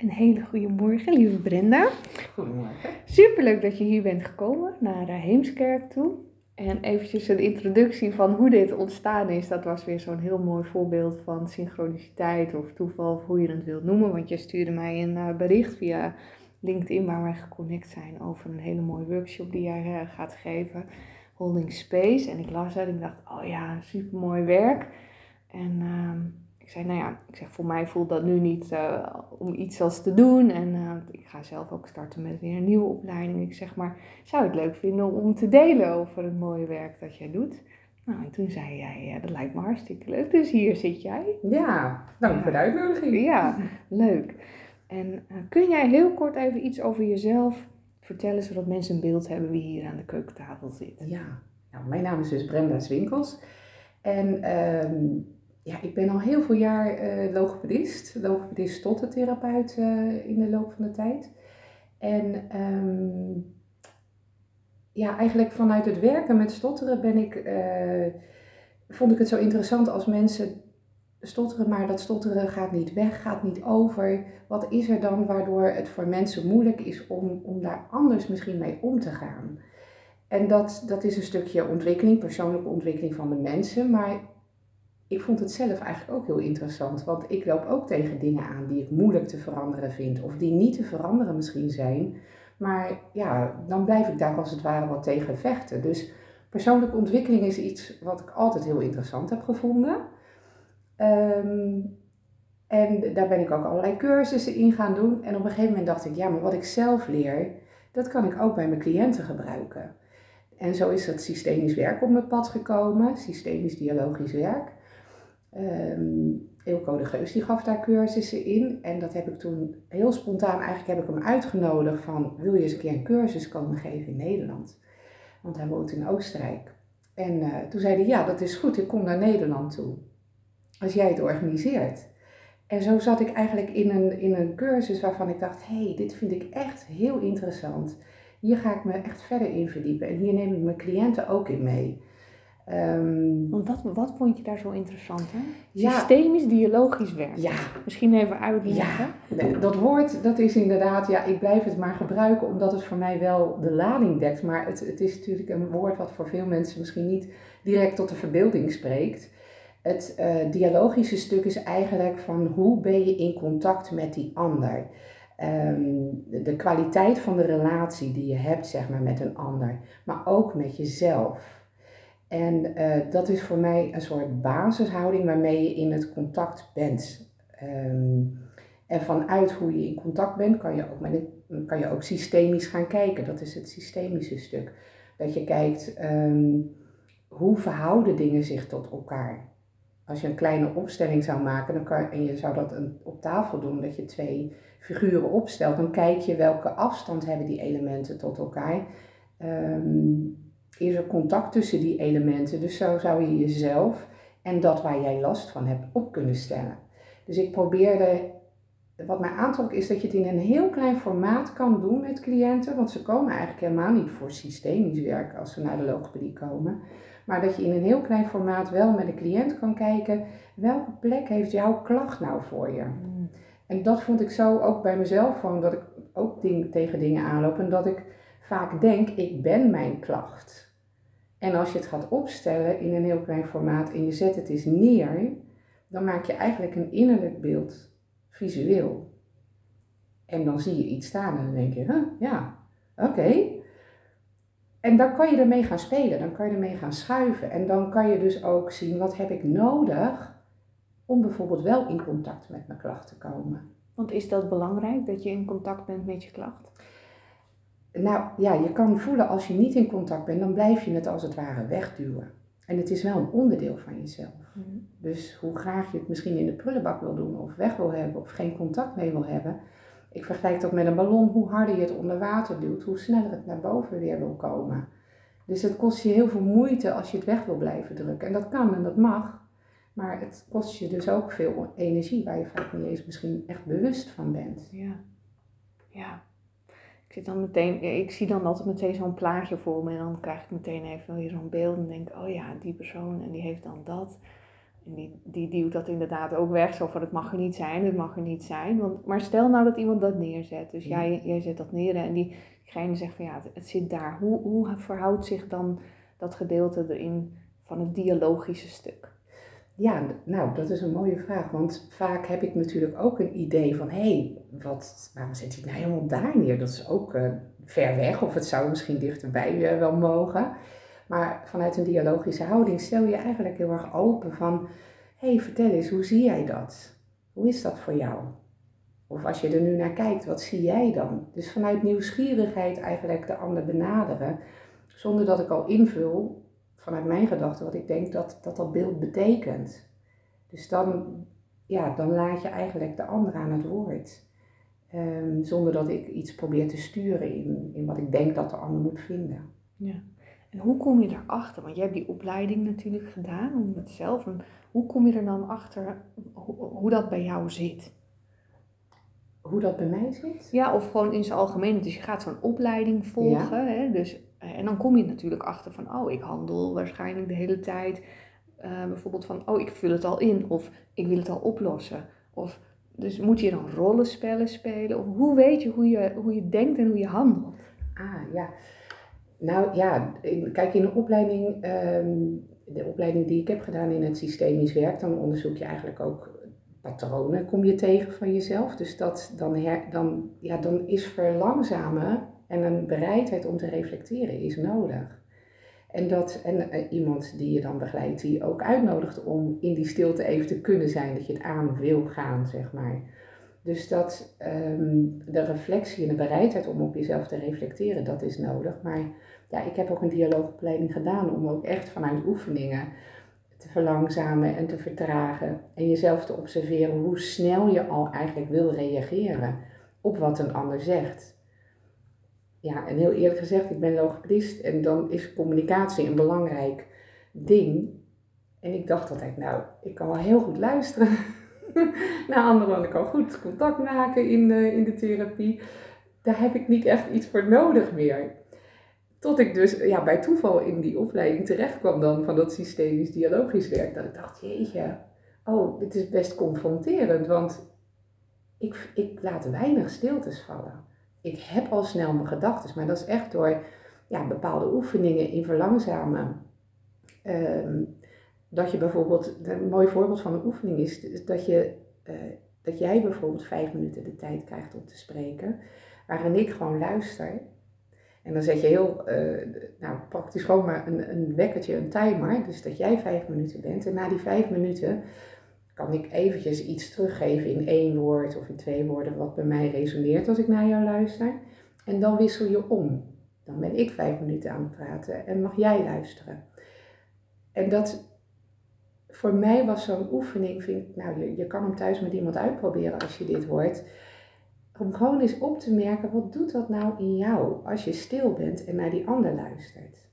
Een hele goede morgen, lieve Brenda. Goedemorgen. Superleuk dat je hier bent gekomen naar uh, Heemskerk toe. En eventjes een introductie van hoe dit ontstaan is. Dat was weer zo'n heel mooi voorbeeld van synchroniciteit of toeval, of hoe je het wilt noemen. Want je stuurde mij een uh, bericht via LinkedIn waar wij geconnect zijn over een hele mooie workshop die jij uh, gaat geven. Holding Space. En ik las het en ik dacht, oh ja, super mooi werk. En uh, ik zei, nou ja, ik zeg, voor mij voelt dat nu niet uh, om iets als te doen. En uh, ik ga zelf ook starten met weer een nieuwe opleiding. Ik zeg maar, zou het leuk vinden om te delen over het mooie werk dat jij doet? Nou, en toen zei jij, ja, dat lijkt me hartstikke leuk. Dus hier zit jij. Ja, dank ja. voor de uitnodiging. Ja, leuk. En uh, kun jij heel kort even iets over jezelf vertellen, zodat mensen een beeld hebben wie hier aan de keukentafel zit? Ja, nou, mijn naam is dus Brenda Swinkels. En um, ja, ik ben al heel veel jaar uh, logopedist, logopedist tot uh, in de loop van de tijd. En um, ja, eigenlijk vanuit het werken met stotteren ben ik, uh, vond ik het zo interessant als mensen stotteren, maar dat stotteren gaat niet weg, gaat niet over. Wat is er dan waardoor het voor mensen moeilijk is om, om daar anders misschien mee om te gaan? En dat, dat is een stukje ontwikkeling, persoonlijke ontwikkeling van de mensen, maar ik vond het zelf eigenlijk ook heel interessant, want ik loop ook tegen dingen aan die ik moeilijk te veranderen vind, of die niet te veranderen misschien zijn. Maar ja, dan blijf ik daar als het ware wat tegen vechten. Dus persoonlijke ontwikkeling is iets wat ik altijd heel interessant heb gevonden. Um, en daar ben ik ook allerlei cursussen in gaan doen. En op een gegeven moment dacht ik, ja, maar wat ik zelf leer, dat kan ik ook bij mijn cliënten gebruiken. En zo is het systemisch werk op mijn pad gekomen, systemisch dialogisch werk. Um, Eelco de Geus die gaf daar cursussen in. En dat heb ik toen heel spontaan, eigenlijk heb ik hem uitgenodigd van, wil je eens een keer een cursus komen geven in Nederland? Want hij woont in Oostenrijk. En uh, toen zei hij, ja, dat is goed, ik kom naar Nederland toe. Als jij het organiseert. En zo zat ik eigenlijk in een, in een cursus waarvan ik dacht, hé, hey, dit vind ik echt heel interessant. Hier ga ik me echt verder in verdiepen. En hier neem ik mijn cliënten ook in mee. Um, Want wat, wat vond je daar zo interessant? Hè? Systemisch, dialogisch werk. Ja. Misschien even uitleggen. Ja, dat woord, dat is inderdaad, ja, ik blijf het maar gebruiken omdat het voor mij wel de lading dekt. Maar het, het is natuurlijk een woord wat voor veel mensen misschien niet direct tot de verbeelding spreekt. Het uh, dialogische stuk is eigenlijk van hoe ben je in contact met die ander. Um, de, de kwaliteit van de relatie die je hebt zeg maar, met een ander, maar ook met jezelf. En uh, dat is voor mij een soort basishouding waarmee je in het contact bent. Um, en vanuit hoe je in contact bent, kan je, ook met kan je ook systemisch gaan kijken. Dat is het systemische stuk. Dat je kijkt, um, hoe verhouden dingen zich tot elkaar? Als je een kleine opstelling zou maken dan kan, en je zou dat een, op tafel doen, dat je twee figuren opstelt, dan kijk je welke afstand hebben die elementen tot elkaar. Um, is er contact tussen die elementen. Dus zo zou je jezelf en dat waar jij last van hebt op kunnen stellen. Dus ik probeerde, wat mij aantrok is dat je het in een heel klein formaat kan doen met cliënten. Want ze komen eigenlijk helemaal niet voor systemisch werk als ze naar de logopedie komen. Maar dat je in een heel klein formaat wel met een cliënt kan kijken, welke plek heeft jouw klacht nou voor je? Mm. En dat vond ik zo ook bij mezelf, van dat ik ook ding, tegen dingen aanloop en dat ik vaak denk, ik ben mijn klacht. En als je het gaat opstellen in een heel klein formaat en je zet het eens neer, dan maak je eigenlijk een innerlijk beeld visueel. En dan zie je iets staan en dan denk je, huh, ja, oké. En dan kan je ermee gaan spelen, dan kan je ermee gaan schuiven. En dan kan je dus ook zien, wat heb ik nodig om bijvoorbeeld wel in contact met mijn klacht te komen. Want is dat belangrijk, dat je in contact bent met je klacht? Nou ja, je kan voelen als je niet in contact bent, dan blijf je het als het ware wegduwen. En het is wel een onderdeel van jezelf. Mm. Dus hoe graag je het misschien in de prullenbak wil doen, of weg wil hebben, of geen contact mee wil hebben. Ik vergelijk dat met een ballon. Hoe harder je het onder water duwt, hoe sneller het naar boven weer wil komen. Dus het kost je heel veel moeite als je het weg wil blijven drukken. En dat kan en dat mag. Maar het kost je dus ook veel energie waar je vaak niet eens misschien echt bewust van bent. Ja. Ja. Ik, zit dan meteen, ik zie dan altijd meteen zo'n plaatje voor me en dan krijg ik meteen even weer zo'n beeld en denk, oh ja, die persoon en die heeft dan dat. En die, die duwt dat inderdaad ook weg, zo van het mag er niet zijn, het mag er niet zijn. Want, maar stel nou dat iemand dat neerzet, dus jij, jij zet dat neer en die, diegene zegt van ja, het, het zit daar. Hoe, hoe verhoudt zich dan dat gedeelte erin van het dialogische stuk? Ja, nou, dat is een mooie vraag. Want vaak heb ik natuurlijk ook een idee van... hé, hey, wat, waarom zet hij nou helemaal daar neer? Dat is ook uh, ver weg of het zou misschien dichterbij uh, wel mogen. Maar vanuit een dialogische houding stel je eigenlijk heel erg open van... hé, hey, vertel eens, hoe zie jij dat? Hoe is dat voor jou? Of als je er nu naar kijkt, wat zie jij dan? Dus vanuit nieuwsgierigheid eigenlijk de ander benaderen... zonder dat ik al invul vanuit mijn gedachten wat ik denk dat dat, dat beeld betekent. Dus dan, ja, dan laat je eigenlijk de ander aan het woord. Um, zonder dat ik iets probeer te sturen in, in wat ik denk dat de ander moet vinden. Ja. En hoe kom je erachter? Want jij hebt die opleiding natuurlijk gedaan om het zelf. En hoe kom je er dan achter hoe, hoe dat bij jou zit? Hoe dat bij mij zit? Ja, of gewoon in zijn algemeen. Dus je gaat zo'n opleiding volgen. Hè? Dus en dan kom je natuurlijk achter van, oh, ik handel waarschijnlijk de hele tijd. Uh, bijvoorbeeld van, oh, ik vul het al in of ik wil het al oplossen. Of, dus moet je dan rollenspellen spelen? Of hoe weet je hoe je, hoe je denkt en hoe je handelt? Ah, ja. Nou ja, kijk in de opleiding, um, de opleiding die ik heb gedaan in het systemisch werk, dan onderzoek je eigenlijk ook patronen, kom je tegen van jezelf. Dus dat dan, her, dan, ja, dan is verlangzamen en een bereidheid om te reflecteren is nodig. En, dat, en uh, iemand die je dan begeleidt, die ook uitnodigt om in die stilte even te kunnen zijn, dat je het aan wil gaan, zeg maar. Dus dat um, de reflectie en de bereidheid om op jezelf te reflecteren, dat is nodig. Maar ja, ik heb ook een dialoogopleiding gedaan om ook echt vanuit oefeningen te verlangzamen en te vertragen. En jezelf te observeren hoe snel je al eigenlijk wil reageren op wat een ander zegt ja, en heel eerlijk gezegd, ik ben logopedist en dan is communicatie een belangrijk ding. En ik dacht altijd, nou, ik kan wel heel goed luisteren naar anderen, ik kan goed contact maken in de, in de therapie. Daar heb ik niet echt iets voor nodig meer. Tot ik dus ja, bij toeval in die opleiding terecht kwam dan van dat systemisch dialogisch werk. Dat ik dacht, jeetje, oh, dit is best confronterend, want ik, ik laat weinig stiltes vallen ik heb al snel mijn gedachten, maar dat is echt door ja, bepaalde oefeningen in verlangzamen. Ehm, dat je bijvoorbeeld, een mooi voorbeeld van een oefening is dat, je, uh, dat jij bijvoorbeeld vijf minuten de tijd krijgt om te spreken, waarin ik gewoon luister. En dan zet je heel, uh, nou praktisch gewoon maar een, een wekkertje, een timer, dus dat jij vijf minuten bent. En na die vijf minuten kan ik eventjes iets teruggeven in één woord of in twee woorden wat bij mij resoneert als ik naar jou luister. En dan wissel je om. Dan ben ik vijf minuten aan het praten en mag jij luisteren. En dat voor mij was zo'n oefening, vind ik, nou je, je kan hem thuis met iemand uitproberen als je dit hoort. Om gewoon eens op te merken, wat doet dat nou in jou als je stil bent en naar die ander luistert.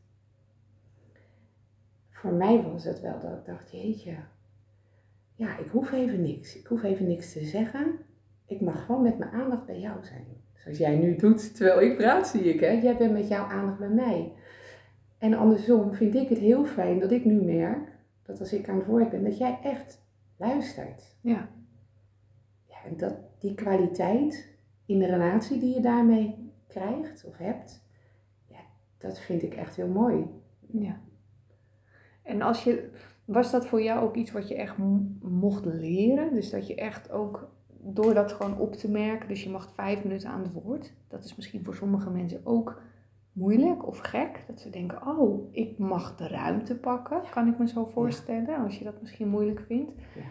Voor mij was het wel dat ik dacht, jeetje, ja, ik hoef even niks. Ik hoef even niks te zeggen. Ik mag gewoon met mijn aandacht bij jou zijn. Zoals jij nu doet terwijl ik praat, zie ik. Hè? Jij bent met jouw aandacht bij mij. En andersom vind ik het heel fijn dat ik nu merk dat als ik aan het woord ben, dat jij echt luistert. Ja. ja en dat die kwaliteit in de relatie die je daarmee krijgt of hebt, ja, dat vind ik echt heel mooi. Ja. En als je was dat voor jou ook iets wat je echt mocht leren? Dus dat je echt ook door dat gewoon op te merken, dus je mag vijf minuten aan het woord. Dat is misschien voor sommige mensen ook moeilijk of gek. Dat ze denken, oh, ik mag de ruimte pakken, kan ik me zo voorstellen, als je dat misschien moeilijk vindt. Ja.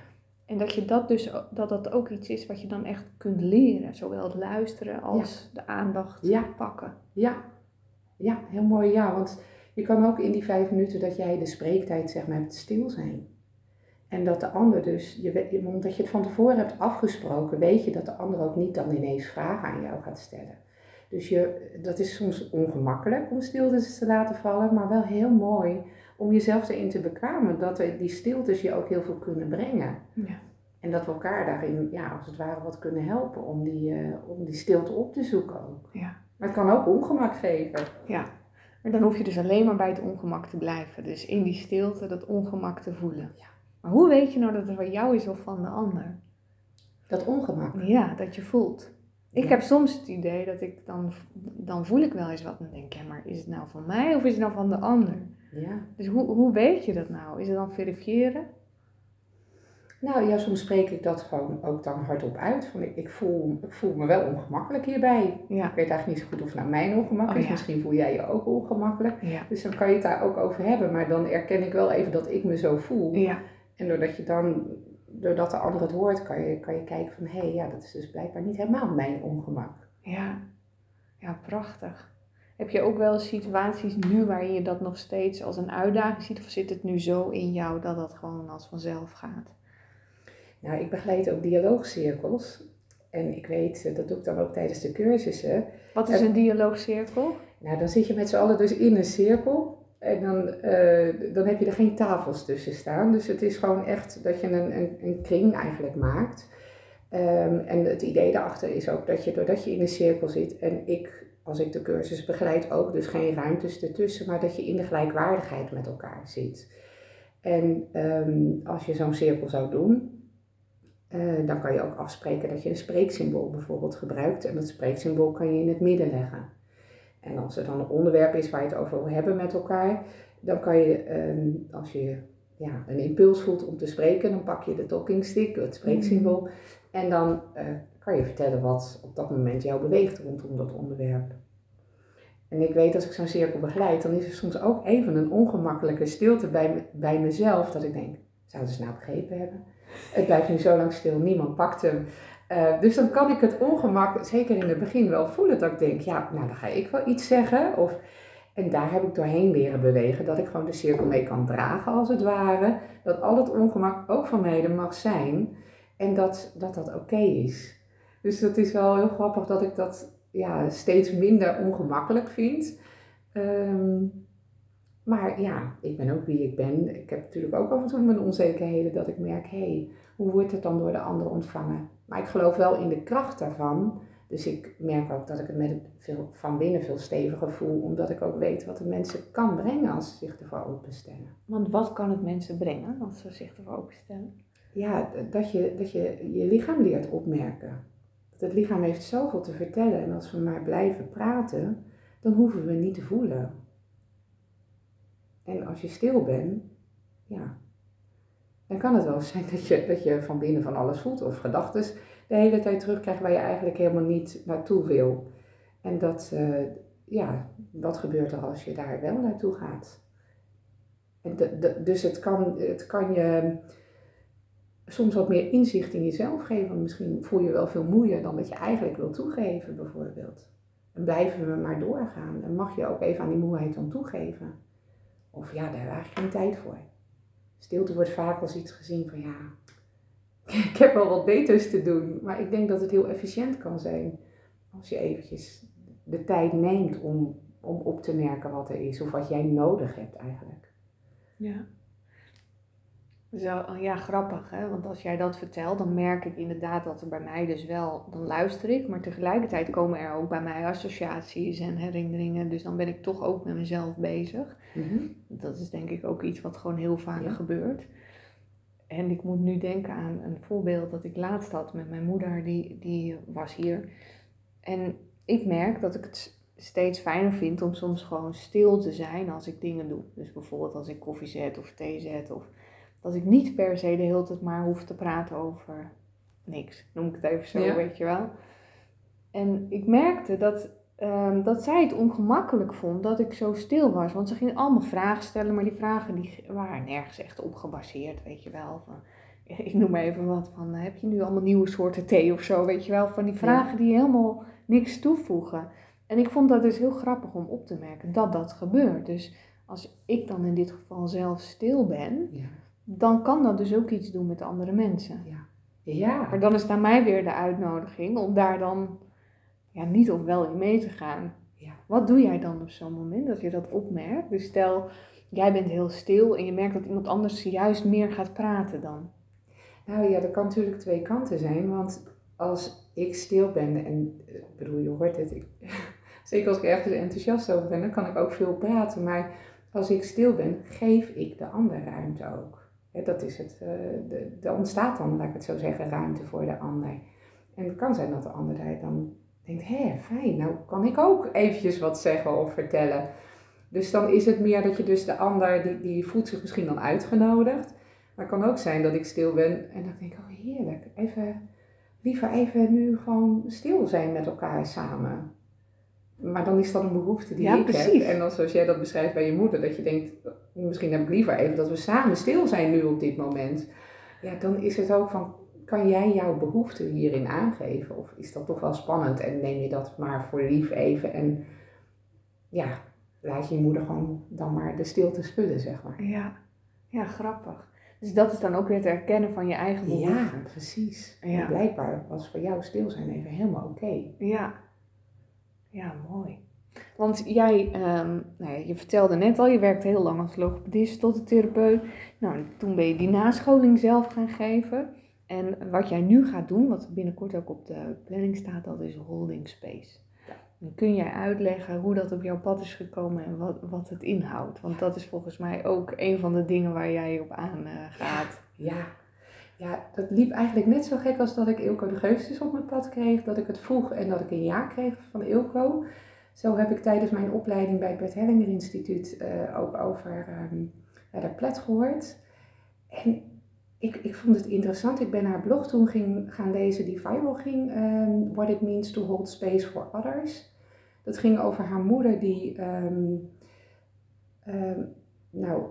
En dat je dat dus, dat dat ook iets is wat je dan echt kunt leren. Zowel het luisteren als de aandacht pakken. Ja, ja, heel mooi ja, want je kan ook in die vijf minuten dat jij de spreektijd zeg maar hebt stil zijn. En dat de ander dus, je, omdat je het van tevoren hebt afgesproken, weet je dat de ander ook niet dan ineens vragen aan jou gaat stellen. Dus je, dat is soms ongemakkelijk om stiltes te laten vallen, maar wel heel mooi om jezelf erin te bekwamen dat die stiltes je ook heel veel kunnen brengen. Ja. En dat we elkaar daarin, ja, als het ware, wat kunnen helpen om die, uh, om die stilte op te zoeken ook. Ja. Maar het kan ook ongemak geven. Ja, maar dan hoef je dus alleen maar bij het ongemak te blijven. Dus in die stilte dat ongemak te voelen. Ja. Maar hoe weet je nou dat het van jou is of van de ander? Dat ongemak. Ja, dat je voelt. Ik Ja. heb soms het idee dat ik dan, dan voel ik wel eens wat en denk, ja, maar is het nou van mij of is het nou van de ander? Ja. Dus hoe, hoe weet je dat nou? Is het dan verifiëren? Nou ja, soms spreek ik dat gewoon ook dan hardop uit. Van ik, ik, voel, ik voel me wel ongemakkelijk hierbij. Ja. Ik weet eigenlijk niet zo goed of het nou mijn ongemak Oh, is. ja. Misschien voel jij je ook ongemakkelijk. Ja. Dus dan kan je het daar ook over hebben. Maar dan erken ik wel even dat ik me zo voel. Ja. En doordat je dan, doordat de ander het hoort, kan je, kan je kijken van hé, hey, ja, dat is dus blijkbaar niet helemaal mijn ongemak. Ja. Ja, prachtig. Heb je ook wel situaties nu waarin je dat nog steeds als een uitdaging ziet? Of zit het nu zo in jou dat dat gewoon als vanzelf gaat? Nou, ik begeleid ook dialoogcirkels. En ik weet, eh, dat doe ik dan ook tijdens de cursussen. Wat is een dialoogcirkel? Nou, dan zit je met z'n allen dus in een cirkel. En dan, eh, dan heb je er geen tafels tussen staan. Dus het is gewoon echt dat je een, een, een kring eigenlijk maakt. Ehm, en het idee daarachter is ook dat je, doordat je in een cirkel zit en ik, als ik de cursus begeleid, ook dus geen ruimtes ertussen, maar dat je in de gelijkwaardigheid met elkaar zit. En ehm, als je zo'n cirkel zou doen, eh, dan kan je ook afspreken dat je een spreeksymbool bijvoorbeeld gebruikt. En dat spreeksymbool kan je in het midden leggen. En als er dan een onderwerp is waar je het over wil hebben met elkaar, dan kan je, ehm, als je ja, een impuls voelt om te spreken, dan pak je de talking stick, het spreeksymbool. En dan eh, kan je vertellen wat op dat moment jou beweegt rondom dat onderwerp. En ik weet als ik zo'n cirkel begeleid, dan is er soms ook even een ongemakkelijke stilte bij, bij mezelf. Dat ik denk, zouden ze nou begrepen hebben? Het blijft nu zo lang stil, niemand pakt hem. Eh, dus dan kan ik het ongemak, zeker in het begin, wel voelen dat ik denk, ja, nou dan ga ik wel iets zeggen. Of, en daar heb ik doorheen leren bewegen, dat ik gewoon de cirkel mee kan dragen als het ware. Dat al het ongemak ook van mij mag zijn en dat dat, dat oké is. Dus dat is wel heel grappig dat ik dat ja, steeds minder ongemakkelijk vind. Ehm, maar ja, ik ben ook wie ik ben. Ik heb natuurlijk ook af en toe mijn onzekerheden dat ik merk, hé, hey, hoe wordt het dan door de ander ontvangen? Maar ik geloof wel in de kracht daarvan. Dus ik merk ook dat ik het met veel, van binnen veel steviger voel, omdat ik ook weet wat de mensen kan brengen als ze zich ervoor openstellen. Want wat kan het mensen brengen als ze zich ervoor openstellen? Ja, dat je, dat je je lichaam leert opmerken. Dat het lichaam heeft zoveel te vertellen en als we maar blijven praten, dan hoeven we niet te voelen. En als je stil bent, ja, dan kan het wel zijn dat je, dat je van binnen van alles voelt of gedachten de hele tijd terugkrijgt waar je eigenlijk helemaal niet naartoe wil. En dat, eh, ja, wat gebeurt er als je daar wel naartoe gaat? En dus het kan, het kan je soms wat meer inzicht in jezelf geven. Misschien voel je wel veel moeier dan dat je eigenlijk wil toegeven, bijvoorbeeld. En blijven we maar doorgaan. En mag je ook even aan die moeheid dan toegeven. Of ja, daar heb ik eigenlijk geen tijd voor. Stilte wordt vaak als iets gezien van ja, ik heb wel wat beters te doen. Maar ik denk dat het heel efficiënt kan zijn als je eventjes de tijd neemt om, om op te merken wat er is. Of wat jij nodig hebt eigenlijk. Ja. Zo, ja, grappig, hè? Want als jij dat vertelt, dan merk ik inderdaad dat er bij mij dus wel, dan luister ik, maar tegelijkertijd komen er ook bij mij associaties en herinneringen. Dus dan ben ik toch ook met mezelf bezig. Dat is denk ik ook iets wat gewoon heel vaak Ja. gebeurt. En ik moet nu denken aan een voorbeeld dat ik laatst had met mijn moeder, die, die was hier. En ik merk dat ik het steeds fijner vind om soms gewoon stil te zijn als ik dingen doe. Dus bijvoorbeeld als ik koffie zet of thee zet. Of dat ik niet per se de hele tijd maar hoef te praten over niks. Noem ik het even zo, Ja. weet je wel. En ik merkte dat, ehm, dat zij het ongemakkelijk vond dat ik zo stil was. Want ze ging allemaal vragen stellen, maar die vragen die waren nergens echt op gebaseerd, weet je wel. Van, ik noem maar even wat van, heb je nu allemaal nieuwe soorten thee of zo, weet je wel. Van die vragen die helemaal niks toevoegen. En ik vond dat dus heel grappig om op te merken dat dat gebeurt. Dus als ik dan in dit geval zelf stil ben, Ja. Dan kan dat dus ook iets doen met andere mensen. Ja. Maar dan is het aan mij weer de uitnodiging om daar dan ja, niet of wel in mee te gaan. Ja. Wat doe jij dan op zo'n moment dat je dat opmerkt? Dus stel, jij bent heel stil en je merkt dat iemand anders juist meer gaat praten dan. Nou ja, dat kan natuurlijk twee kanten zijn. Want als ik stil ben, en eh, ik bedoel, je hoort het, ik, zeker als ik ergens enthousiast over ben, dan kan ik ook veel praten. Maar als ik stil ben, geef ik de ander ruimte ook. Dat is het. Uh, er ontstaat dan, laat ik het zo zeggen, ruimte voor de ander. En het kan zijn dat de ander daar dan denkt, hé, fijn, nou kan ik ook eventjes wat zeggen of vertellen. Dus dan is het meer dat je dus de ander, die, die voelt zich misschien dan uitgenodigd. Maar het kan ook zijn dat ik stil ben en dan denk ik, oh heerlijk, even, liever even nu gewoon stil zijn met elkaar samen. Maar dan is dat een behoefte die ik heb. En dan zoals jij dat beschrijft bij je moeder, dat je denkt, misschien heb ik liever even dat we samen stil zijn nu op dit moment. Ja, dan is het ook van, kan jij jouw behoefte hierin aangeven? Of is dat toch wel spannend en neem je dat maar voor lief even en ja, laat je je moeder gewoon dan maar de stilte spullen, zeg maar. Ja, ja grappig. Dus dat is dan ook weer het erkennen van je eigen behoefte. Ja, precies. Ja. Blijkbaar was voor jou stil zijn even helemaal oké. Ja. Ja, mooi. Want jij, um, nou je vertelde net al, je werkt heel lang als logopedist tot de therapeut. Nou, toen ben je die nascholing zelf gaan geven. En wat jij nu gaat doen, wat binnenkort ook op de planning staat, dat is holding space. Dan kun jij uitleggen hoe dat op jouw pad is gekomen en wat, wat het inhoudt. Want dat is volgens mij ook een van de dingen waar jij op aan uh, gaat. Ja. Ja, dat liep eigenlijk net zo gek als dat ik Ilko de Geustes op mijn pad kreeg. Dat ik het vroeg en dat ik een ja kreeg van Ilko. Zo heb ik tijdens mijn opleiding bij het Bert Hellinger Instituut uh, ook over um, de plet gehoord. En ik, ik vond het interessant. Ik ben haar blog toen ging, gaan lezen die viral ging. Um, What it means to hold space for others. Dat ging over haar moeder die um, nou,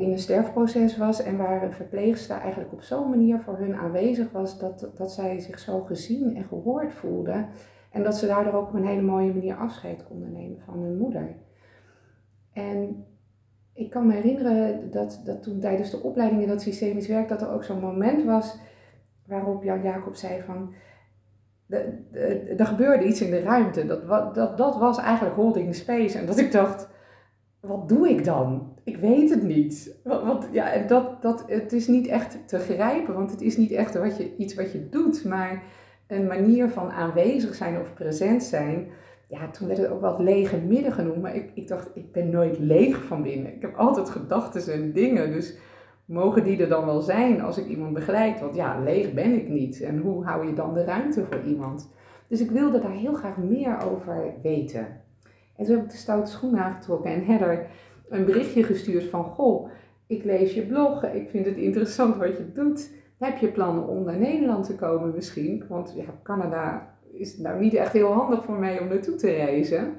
in een sterfproces was. En waar een verpleegster eigenlijk op zo'n manier voor hun aanwezig was. Dat, dat zij zich zo gezien en gehoord voelde. En dat ze daardoor ook op een hele mooie manier afscheid konden nemen van hun moeder. En ik kan me herinneren dat, dat toen tijdens de opleiding in dat systemisch werk, dat er ook zo'n moment was waarop Jan Jacob zei van, er gebeurde iets in de ruimte. Dat, dat, dat was eigenlijk holding space. En dat ik dacht, wat doe ik dan? Ik weet het niet. Wat, ja, dat, dat, het is niet echt te grijpen, want het is niet echt wat je, iets wat je doet, maar een manier van aanwezig zijn of present zijn ja, toen werd het ook wel lege midden genoemd. Maar ik, ik dacht, ik ben nooit leeg van binnen. Ik heb altijd gedachten en dingen. Dus mogen die er dan wel zijn als ik iemand begeleid? Want ja, leeg ben ik niet. En hoe hou je dan de ruimte voor iemand? Dus ik wilde daar heel graag meer over weten. En toen heb ik de stoute schoen aangetrokken en Heather een berichtje gestuurd van... Goh, ik lees je blog, ik vind het interessant wat je doet. Heb je plannen om naar Nederland te komen misschien? Want ja, Canada is nou niet echt heel handig voor mij om naartoe te reizen.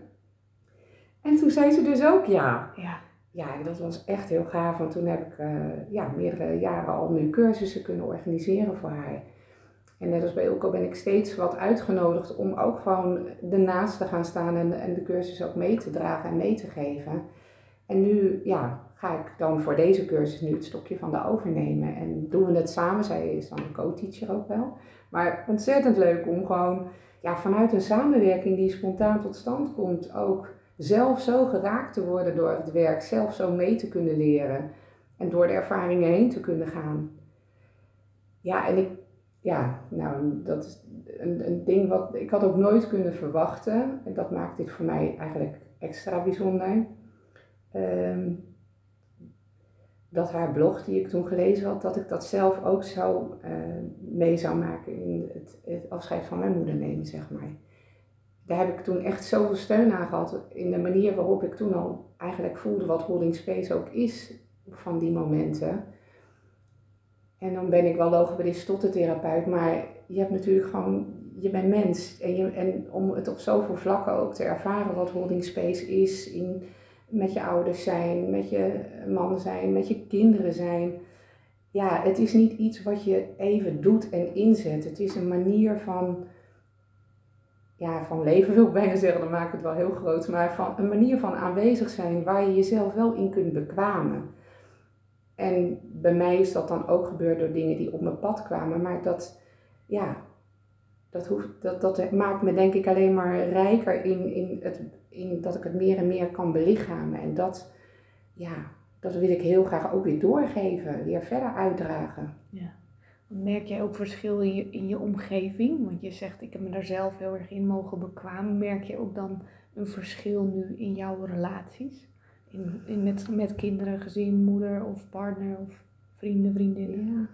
En toen zei ze dus ook ja. Ja, ja en dat was echt heel gaaf, want toen heb ik uh, ja, meerdere jaren al nu cursussen kunnen organiseren voor haar. En net als bij Ilko ben ik steeds wat uitgenodigd om ook gewoon ernaast te gaan staan en, en de cursus ook mee te dragen en mee te geven. En nu ja, ga ik dan voor deze cursus nu het stokje van de overnemen. En doen we het samen. Zij is dan een co-teacher ook wel. Maar ontzettend leuk om gewoon ja, vanuit een samenwerking die spontaan tot stand komt, ook zelf zo geraakt te worden door het werk, zelf zo mee te kunnen leren en door de ervaringen heen te kunnen gaan. Ja, en ik, ja, nou, dat is een, een ding wat ik had ook nooit kunnen verwachten. En dat maakt dit voor mij eigenlijk extra bijzonder. Um, dat haar blog die ik toen gelezen had, dat ik dat zelf ook zo uh, mee zou maken in het, het, afscheid van mijn moeder nemen, zeg maar. Daar heb ik toen echt zoveel steun aan gehad in de manier waarop ik toen al eigenlijk voelde wat holding space ook is van die momenten. En dan ben ik wel logopedist tot de therapeut, maar je hebt natuurlijk gewoon, je bent mens. En, je, en om het op zoveel vlakken ook te ervaren wat holding space is in met je ouders zijn, met je man zijn, met je kinderen zijn. Ja, het is niet iets wat je even doet en inzet. Het is een manier van, ja, van leven wil ik bijna zeggen, dan maak ik het wel heel groot, maar van een manier van aanwezig zijn waar je jezelf wel in kunt bekwamen. En bij mij is dat dan ook gebeurd door dingen die op mijn pad kwamen, maar dat, ja, dat, hoeft, dat, dat maakt me denk ik alleen maar rijker in, in, het, in dat ik het meer en meer kan belichamen. En dat, ja, dat wil ik heel graag ook weer doorgeven, weer verder uitdragen. Ja. Merk jij ook verschil in je, in je omgeving? Want je zegt, ik heb me daar zelf heel erg in mogen bekwamen. Merk je ook dan een verschil nu in jouw relaties? In, met, met kinderen, gezin, moeder of partner of vrienden, vriendinnen? Ja.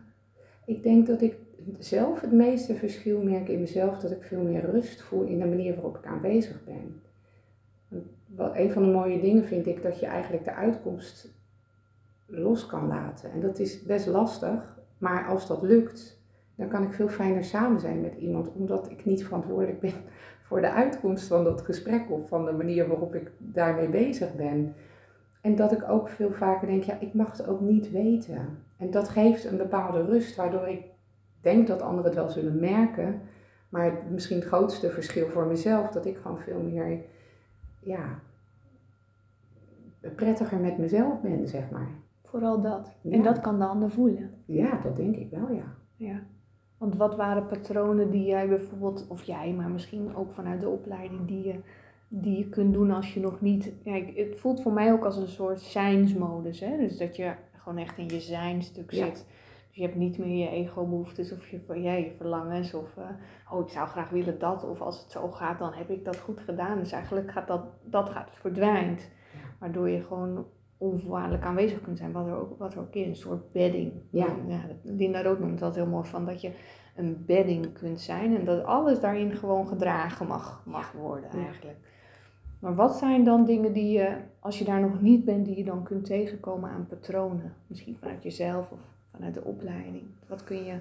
Ik denk dat ik zelf het meeste verschil merk in mezelf, dat ik veel meer rust voel in de manier waarop ik aanwezig ben. Wat een van de mooie dingen vind ik dat je eigenlijk de uitkomst los kan laten. En dat is best lastig, maar als dat lukt, dan kan ik veel fijner samen zijn met iemand, omdat ik niet verantwoordelijk ben voor de uitkomst van dat gesprek of van de manier waarop ik daarmee bezig ben. En dat ik ook veel vaker denk, ja, ik mag het ook niet weten. En dat geeft een bepaalde rust, waardoor ik denk dat anderen het wel zullen merken. Maar misschien het grootste verschil voor mezelf, dat ik gewoon veel meer, ja, prettiger met mezelf ben, zeg maar. Vooral dat. En dat kan de ander voelen. Ja, dat denk ik wel, ja. Ja. Want wat waren patronen die jij bijvoorbeeld, of jij, maar misschien ook vanuit de opleiding die je, die je kunt doen als je nog niet. Kijk, het voelt voor mij ook als een soort zijnsmodus. Hè? Dus dat je gewoon echt in je zijn stuk zit. Dus je hebt niet meer je ego-behoeftes of je, ja, je verlangens. Of uh, oh, ik zou graag willen dat. Of als het zo gaat, dan heb ik dat goed gedaan. Dus eigenlijk gaat dat, dat gaat verdwijnt. Waardoor je gewoon onvoorwaardelijk aanwezig kunt zijn, wat er ook, wat er ook is, een soort bedding. Ja. ja Linda Rood noemt dat heel mooi van, dat je een bedding kunt zijn en dat alles daarin gewoon gedragen mag, mag worden eigenlijk. Maar wat zijn dan dingen die je, als je daar nog niet bent, die je dan kunt tegenkomen aan patronen? Misschien vanuit jezelf of vanuit de opleiding. Wat kun je...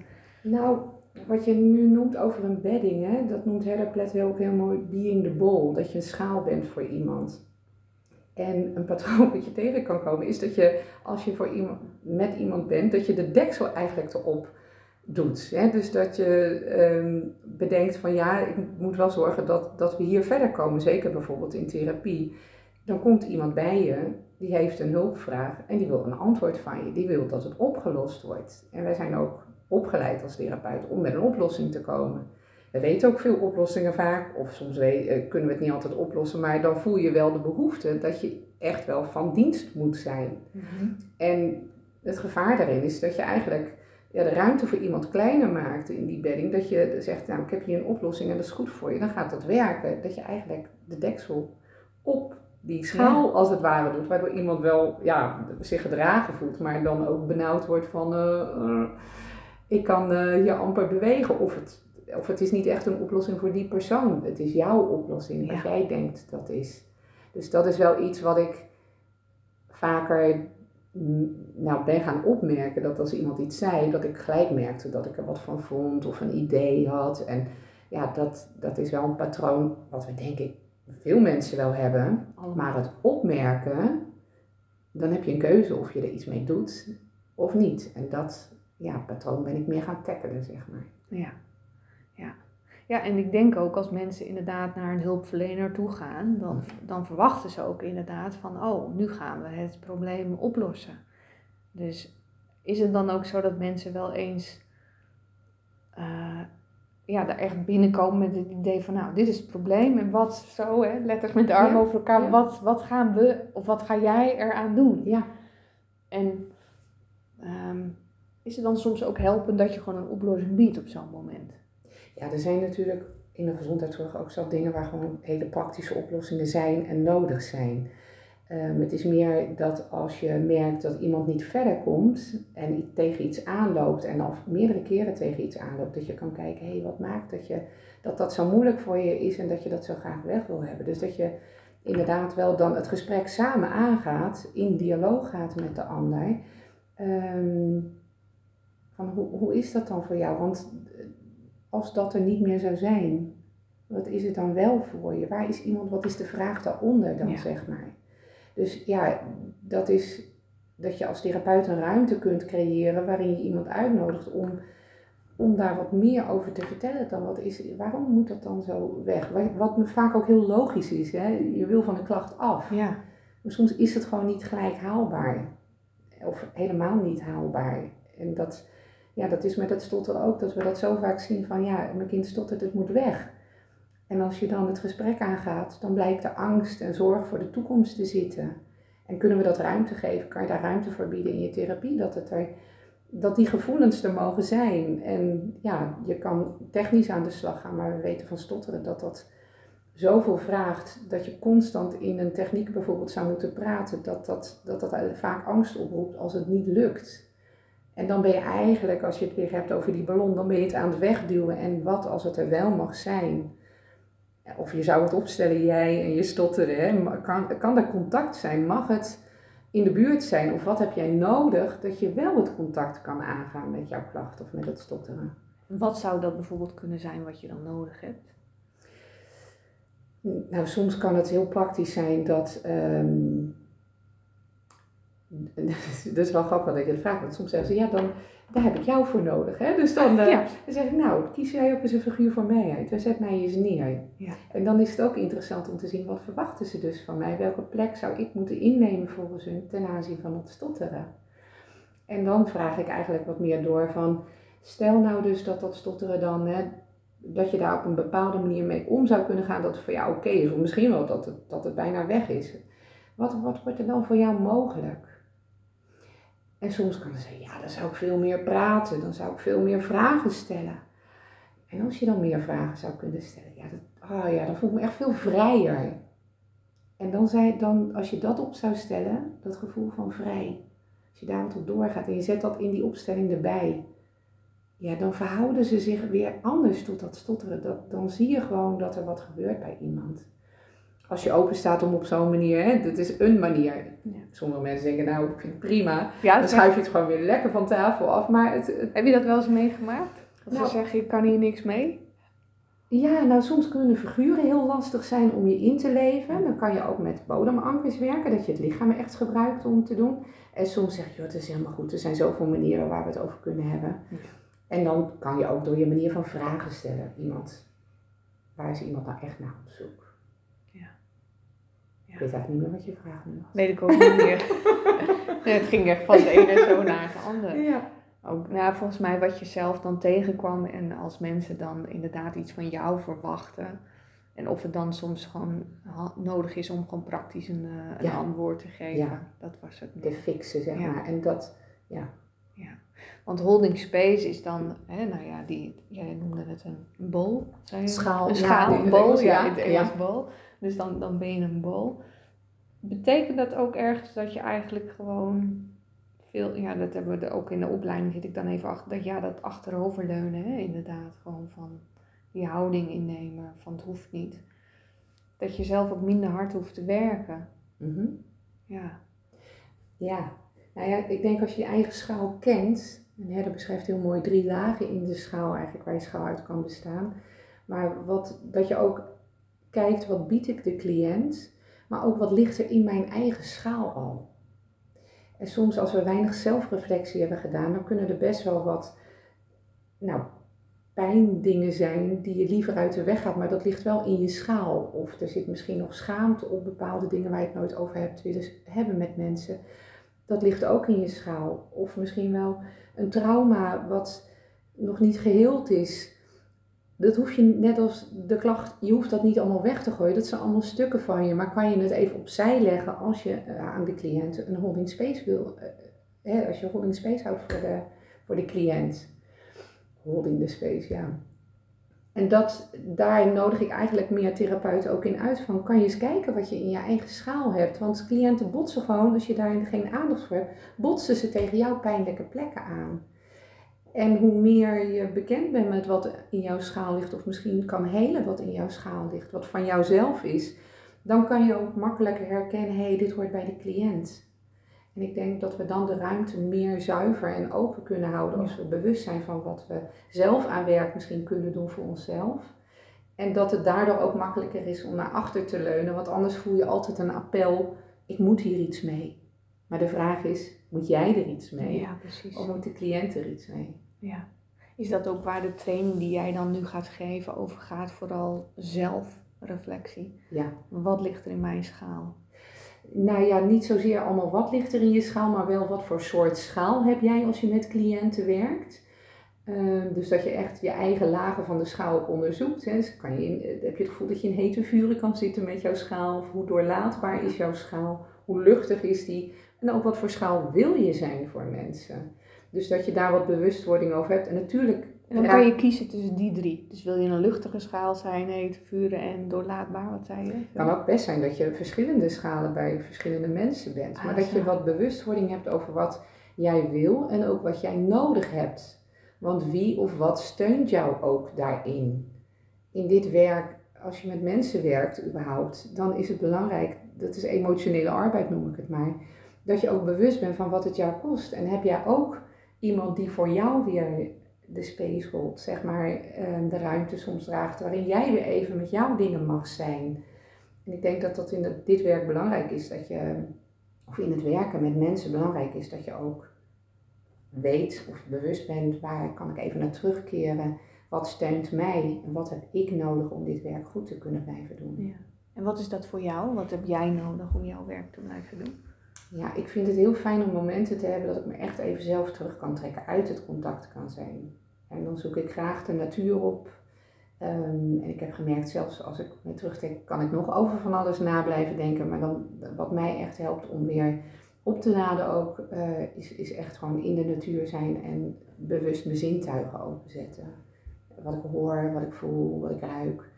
Nou, wat je nu noemt over een bedding, hè, dat noemt Heather ook heel mooi being the bowl. Dat je een schaal bent voor iemand. En een patroon wat je tegen kan komen is dat je, als je voor iemand, met iemand bent, dat je de deksel eigenlijk erop doet. Hè? Dus dat je ehm, bedenkt van ja, ik moet wel zorgen dat, dat we hier verder komen, zeker bijvoorbeeld in therapie. Dan komt iemand bij je, die heeft een hulpvraag en die wil een antwoord van je. Die wil dat het opgelost wordt. En wij zijn ook opgeleid als therapeut om met een oplossing te komen. We weten ook veel oplossingen vaak, of soms eh, kunnen we het niet altijd oplossen, maar dan voel je wel de behoefte dat je echt wel van dienst moet zijn. Mhm. En het gevaar daarin is dat je eigenlijk ja, de ruimte voor iemand kleiner maakt in die bedding. Dat je zegt, nou ik heb hier een oplossing en dat is goed voor je. Dan gaat dat werken. Dat je eigenlijk de deksel op die schaal als het ware doet. Waardoor iemand wel ja, zich gedragen voelt, maar dan ook benauwd wordt van... Uh, uh, ik kan uh, hier amper bewegen of het of het is niet echt een oplossing voor die persoon. Het is jouw oplossing, wat jij denkt dat is. Dus dat is wel iets wat ik vaker nou, ben gaan opmerken. Dat als iemand iets zei, dat ik gelijk merkte dat ik er wat van vond of een idee had. En ja, dat, dat is wel een patroon wat we denk ik veel mensen wel hebben. Maar het opmerken, dan heb je een keuze of je er iets mee doet of niet. En dat ja, patroon ben ik meer gaan tackelen, zeg maar. Ja. Ja. Ja, en ik denk ook als mensen inderdaad naar een hulpverlener toe gaan, dan, dan verwachten ze ook inderdaad van, oh, nu gaan we het probleem oplossen. Dus is het dan ook zo dat mensen wel eens uh, ja, daar echt binnenkomen met het idee van, nou, dit is het probleem en wat zo, hè, letters met de armen over elkaar, wat, wat gaan we of wat ga jij eraan doen? Ja. En um, is het dan soms ook helpend dat je gewoon een oplossing biedt op zo'n moment? Ja, er zijn natuurlijk in de gezondheidszorg ook zo dingen waar gewoon hele praktische oplossingen zijn en nodig zijn. Um, het is meer dat als je merkt dat iemand niet verder komt en tegen iets aanloopt en al meerdere keren tegen iets aanloopt, dat je kan kijken, hé, hey, wat maakt dat, je, dat dat zo moeilijk voor je is en dat je dat zo graag weg wil hebben. Dus dat je inderdaad wel dan het gesprek samen aangaat, in dialoog gaat met de ander. Um, van hoe, hoe is dat dan voor jou? Want als dat er niet meer zou zijn, wat is het dan wel voor je? Waar is iemand, wat is de vraag daaronder dan, zeg maar? Dus ja, dat is dat je als therapeut een ruimte kunt creëren waarin je iemand uitnodigt om, om daar wat meer over te vertellen dan wat is, waarom moet dat dan zo weg? Wat vaak ook heel logisch is, hè? je wil van de klacht af. Ja. Maar soms is het gewoon niet gelijk haalbaar. Of helemaal niet haalbaar. En dat, ja, dat is met het stotteren ook, dat we dat zo vaak zien van ja, mijn kind stottert, het moet weg. En als je dan het gesprek aangaat, dan blijkt de angst en zorg voor de toekomst te zitten. En kunnen we dat ruimte geven? Kan je daar ruimte voor bieden in je therapie? Dat, het er, dat die gevoelens er mogen zijn. En ja, je kan technisch aan de slag gaan, maar we weten van stotteren dat dat zoveel vraagt dat je constant in een techniek bijvoorbeeld zou moeten praten, dat dat, dat, dat vaak angst oproept als het niet lukt. En dan ben je eigenlijk, als je het weer hebt over die ballon, dan ben je het aan het wegduwen. En wat als het er wel mag zijn? Of je zou het opstellen, jij en je stotteren. Hè? Kan, kan er contact zijn? Mag het in de buurt zijn? Of wat heb jij nodig dat je wel het contact kan aangaan met jouw klacht of met het stotteren? Wat zou dat bijvoorbeeld kunnen zijn wat je dan nodig hebt? Nou, soms kan het heel praktisch zijn dat. Um, dat is wel grappig dat ik het vraag, want soms zeggen ze ja, dan daar heb ik jou voor nodig. Hè? Dus dan, uh, dan zeg ik, nou, kies jij ook eens een figuur voor mij uit. Wij zet mij eens neer. Ja. En dan is het ook interessant om te zien, wat verwachten ze dus van mij? Welke plek zou ik moeten innemen volgens hun ten aanzien van het stotteren? En dan vraag ik eigenlijk wat meer door van, stel nou dus dat dat stotteren dan, hè, dat je daar op een bepaalde manier mee om zou kunnen gaan, dat het voor jou oké is. Of misschien wel dat het, dat het bijna weg is. Wat, wat wordt er dan voor jou mogelijk? En soms kan ze zeggen, ja, dan zou ik veel meer praten, dan zou ik veel meer vragen stellen. En als je dan meer vragen zou kunnen stellen, ja, dat, oh ja, dan voel ik me echt veel vrijer. En dan, zei, dan, als je dat op zou stellen, dat gevoel van vrij, als je daar op doorgaat en je zet dat in die opstelling erbij, ja, dan verhouden ze zich weer anders tot dat stotteren. Dat, dan zie je gewoon dat er wat gebeurt bij iemand als je open staat om op zo'n manier, hè, dat is een manier. Ja. Sommige mensen denken, nou, ik vind het prima. Ja, dan schuif je het gewoon weer lekker van tafel af. Maar het, Heb je dat wel eens meegemaakt? Dat nou, ze zeggen, ik kan hier niks mee? Ja, nou soms kunnen figuren heel lastig zijn om je in te leven. Dan kan je ook met bodemankers werken, dat je het lichaam echt gebruikt om te doen. En soms zeg je, het is helemaal goed, er zijn zoveel manieren waar we het over kunnen hebben. En dan kan je ook door je manier van vragen stellen, iemand, waar is iemand nou echt naar op zoek? Ik weet eigenlijk niet meer wat je vraag nu was. Nee, dat ook niet meer. het ging echt van de ene zo naar de andere. Ja. Ook, nou, volgens mij wat je zelf dan tegenkwam en als mensen dan inderdaad iets van jou verwachten. En of het dan soms gewoon nodig is om gewoon praktisch een, eh, een antwoord te geven. Ja. Dat was het. De fixen, zeg maar. En dat, ja. Ja, want holding space is dan, hè, nou ja, die, jij noemde het een bol. Schaal. Een schaal, een bol, ja, in het Engels bol. Dus dan, dan ben je een bol. Betekent dat ook ergens dat je eigenlijk gewoon veel, ja, dat hebben we ook in de opleiding, zit ik dan even achter, dat ja, dat achteroverleunen, hè, inderdaad, gewoon van die houding innemen, van het hoeft niet. Dat je zelf ook minder hard hoeft te werken. Mm Ja. Ja, nou ja, ik denk als je je eigen schaal kent, en Herder beschrijft heel mooi drie lagen in de schaal eigenlijk, waar je schaal uit kan bestaan. Maar wat, dat je ook kijkt, wat bied ik de cliënt, maar ook wat ligt er in mijn eigen schaal al. En soms als we weinig zelfreflectie hebben gedaan, dan kunnen er best wel wat nou, pijndingen zijn die je liever uit de weg gaat, maar dat ligt wel in je schaal. Of er zit misschien nog schaamte op bepaalde dingen waar je het nooit over hebt willen hebben met mensen. Dat ligt ook in je schaal. Of misschien wel een trauma wat nog niet geheeld is dat hoef je net als de klacht, je hoeft dat niet allemaal weg te gooien. Dat zijn allemaal stukken van je. Maar kan je het even opzij leggen als je uh, aan de cliënt een holding space wil. Uh, hè, als je holding space houdt voor de, voor de cliënt. Holding the space, ja. En dat, daar nodig ik eigenlijk meer therapeuten ook in uit. Van, kan je eens kijken wat je in je eigen schaal hebt. Want cliënten botsen gewoon, als je daar geen aandacht voor hebt, botsen ze tegen jouw pijnlijke plekken aan. En hoe meer je bekend bent met wat in jouw schaal ligt, of misschien kan helen wat in jouw schaal ligt, wat van jouzelf is, dan kan je ook makkelijker herkennen, hé, hey, dit hoort bij de cliënt. En ik denk dat we dan de ruimte meer zuiver en open kunnen houden als we bewust zijn van wat we zelf aan werk misschien kunnen doen voor onszelf. En dat het daardoor ook makkelijker is om naar achter te leunen, want anders voel je altijd een appel, ik moet hier iets mee. Maar de vraag is, moet jij er iets mee? Ja, precies. Of moet de cliënt er iets mee? Ja. Is dat ook waar de training die jij dan nu gaat geven over gaat? Vooral zelfreflectie. Ja. Wat ligt er in mijn schaal? Nou ja, niet zozeer allemaal wat ligt er in je schaal, maar wel wat voor soort schaal heb jij als je met cliënten werkt. Ehm, dus dat je echt je eigen lagen van de schaal onderzoekt. Hè. Dus kan je in, eh, heb je het gevoel dat je in hete vuren kan zitten met jouw schaal? Of hoe doorlaatbaar is jouw schaal? Hoe luchtig is die? En ook wat voor schaal wil je zijn voor mensen? Dus dat je daar wat bewustwording over hebt. En natuurlijk. En dan kan je kiezen tussen die drie. Dus wil je een luchtige schaal zijn, heet, vuren en doorlaatbaar, wat zei je? Het kan ook best zijn dat je verschillende schalen bij verschillende mensen bent. maar ah, dat je wat bewustwording hebt over wat jij wil en ook wat jij nodig hebt. Want wie of wat steunt jou ook daarin? In dit werk, als je met mensen werkt überhaupt, dan is het belangrijk, dat is emotionele arbeid noem ik het maar, dat je ook bewust bent van wat het jou kost. En heb jij ook iemand die voor jou weer de space zeg maar, ehm, de ruimte soms draagt, waarin jij weer even met jouw dingen mag zijn. En ik denk dat dat in dit werk belangrijk is, dat je, of in het werken met mensen belangrijk is, dat je ook weet of bewust bent waar kan ik even naar terugkeren, wat steunt mij en wat heb ik nodig om dit werk goed te kunnen blijven doen. Ja. En wat is dat voor jou? Wat heb jij nodig om jouw werk te blijven doen? Ja, ik vind het heel fijn om momenten te hebben dat ik me echt even zelf terug kan trekken, uit het contact kan zijn. En dan zoek ik graag de natuur op. Ehm, en ik heb gemerkt, zelfs als ik me terugtrek, kan ik nog over van alles na blijven denken. Maar dan, wat mij echt helpt om weer op te laden ook, uh, is, is echt gewoon in de natuur zijn en bewust mijn zintuigen openzetten. Wat ik hoor, wat ik voel, wat ik ruik.